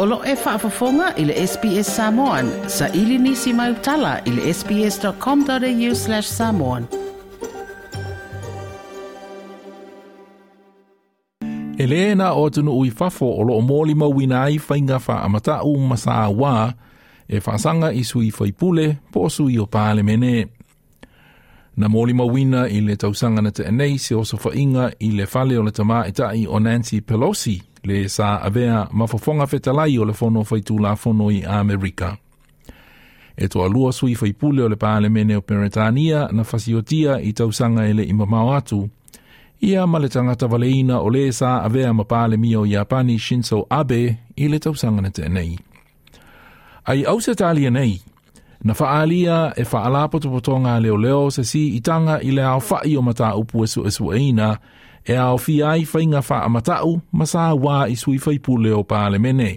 Olo e whaafafonga i le SBS Samoan. Sa ili nisi mai utala i le sbs.com.au slash samoan. Elena e o tunu ui fafo o loo mōli mawina ai whainga wha amatau masā wā e whasanga i sui whaipule po sui o pāle mene. Na mōli mawina i le tausanga na te anei se o inga i le fale o le tamā e tai o Nancy Pelosi le sa avea mafofonga fetalai o le fono faitu la fono i Amerika. E toa lua sui faipule o le pāle mene o Peretania na fasiotia i tausanga ele i mamau atu. Ia ma le tangata valeina o le sa avea mapale mio i Apani Shinzo Abe i le tausanga na te anei. Ai au se tali anei, Na faalia e faala potopotonga leo leo se si itanga i le ao fai o mata upu esu esu eina e ao fi ai fai nga faa matau masa wā i sui fai pule o pale mene.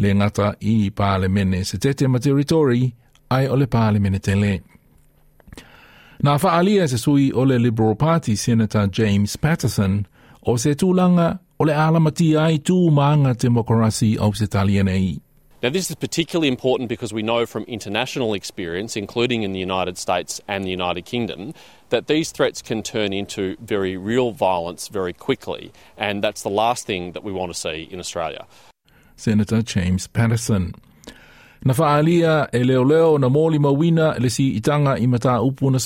Le ngata i pale mene se tete ma territory ai o le pale mene tele. Na faalia se sui o le Liberal Party Senator James Patterson o se tūlanga o le alamati ai tū maanga demokarasi o se talienei. Now, this is particularly important because we know from international experience, including in the United States and the United Kingdom, that these threats can turn into very real violence very quickly, and that's the last thing that we want to see in Australia. Senator James Patterson. na faaalia e leo na moli mauina e le si siʻitaga i mataupu na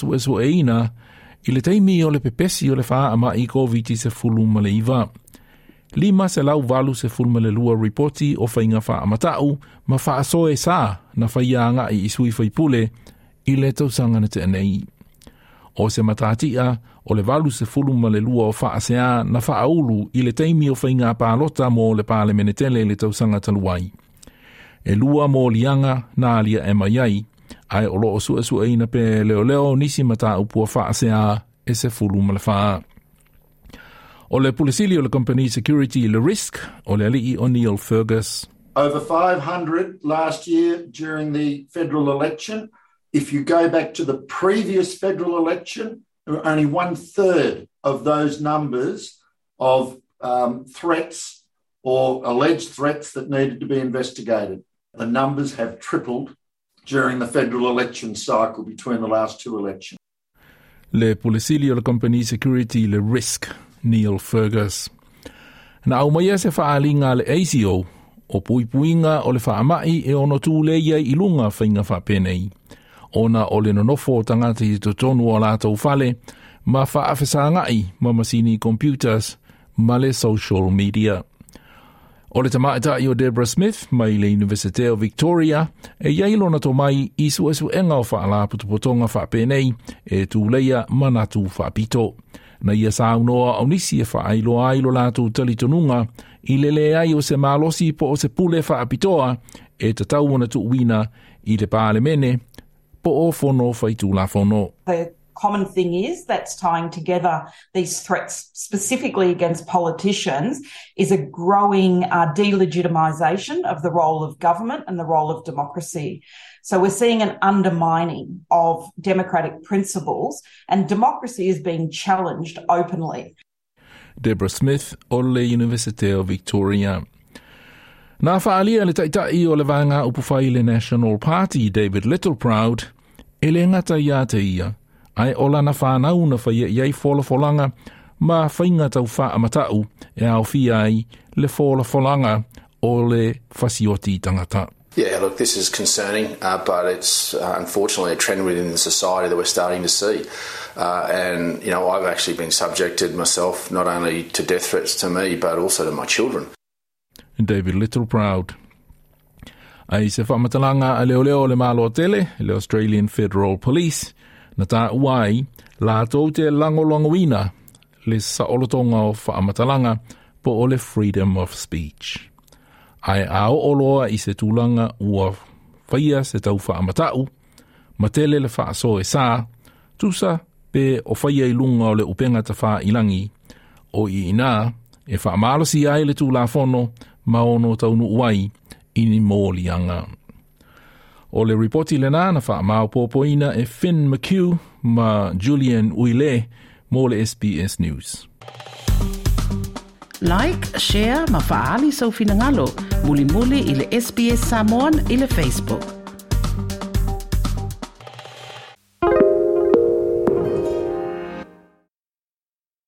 eina i le teimi o le pepesi o le faamaʻi covid-19 ma le iva lima se lau valu se fulma lua reporti o whainga wha amatau ma wha aso e sā na whaia anga i isui whai pule i le tau sanga na te anei. O se matatia, o le valu se fulma le lua o wha asea na wha aulu i le teimi o whainga pālota mō le pāle menetele le tau sanga taluai. E lua mō lianga na alia e mai ai, ai o loo sua sua na pe leo leo nisi mata upua wha asea e se fulma le wha. Ole Pulisili, Ole Company Security, Risk, Ole O'Neill Fergus. Over 500 last year during the federal election. If you go back to the previous federal election, there were only one third of those numbers of um, threats or alleged threats that needed to be investigated. The numbers have tripled during the federal election cycle between the last two elections. Le policilio le company Security, le Risk. Neil Fergus. Na au mai se whaalinga le ACO, o puipuinga o le whaamai e ono tū leia i lunga whainga whapenei. Ona o le nonofo tangata i to tonu o lātou fale, ma whaafesa ngai ma masini computers ma le social media. O le tamaita i o Debra Smith mai le University of Victoria e iailo lona tō mai i su esu enga o whaala putupotonga whapenei e tūleia manatu whapito na ia sa unoa au nisi e wha ailo ailo lātou tali tonunga i lele ai o se malosi po o se pule wha apitoa e te tau ona tu uina i le pāle mene po o fono whaitu la fono. Hey. common thing is that's tying together these threats specifically against politicians is a growing uh, of the role of government and the role of democracy. So we're seeing an undermining of democratic principles, and democracy is being challenged openly. Deborah Smith, Ole University of Victoria. Nā whaalia le taitai o le vanga upu National Party David Littleproud, e le ngata ia te ia. Ai ma whainga tau e au fi ai le o le whasioti tangata. Yeah, look, this is concerning, uh, but it's uh, unfortunately a trend within the society that we're starting to see. Uh, and, you know, I've actually been subjected myself not only to death threats to me, but also to my children. David Little Proud. Ai se whamatalanga a leo leo le malo tele, le Australian Federal Police, na tā uai lātou te langolangoina le saolotonga o whaamatalanga po o le freedom of speech. Ai ao oloa i se tūlanga ua whaia se tau whaamatau, ma tele le whaaso e sā, tūsa pe o whaia i lunga o le upenga ta wha ilangi, o i inā e whaamalosi ai le tūlafono ma ono taunu uai ini mōlianga O le ripoti le nā na wha maopōpoina e Finn McHugh ma Julian Uile mō le SBS News. Like, share, ma faāli sau so finangalo, muli muli ile SBS Samoan ile Facebook.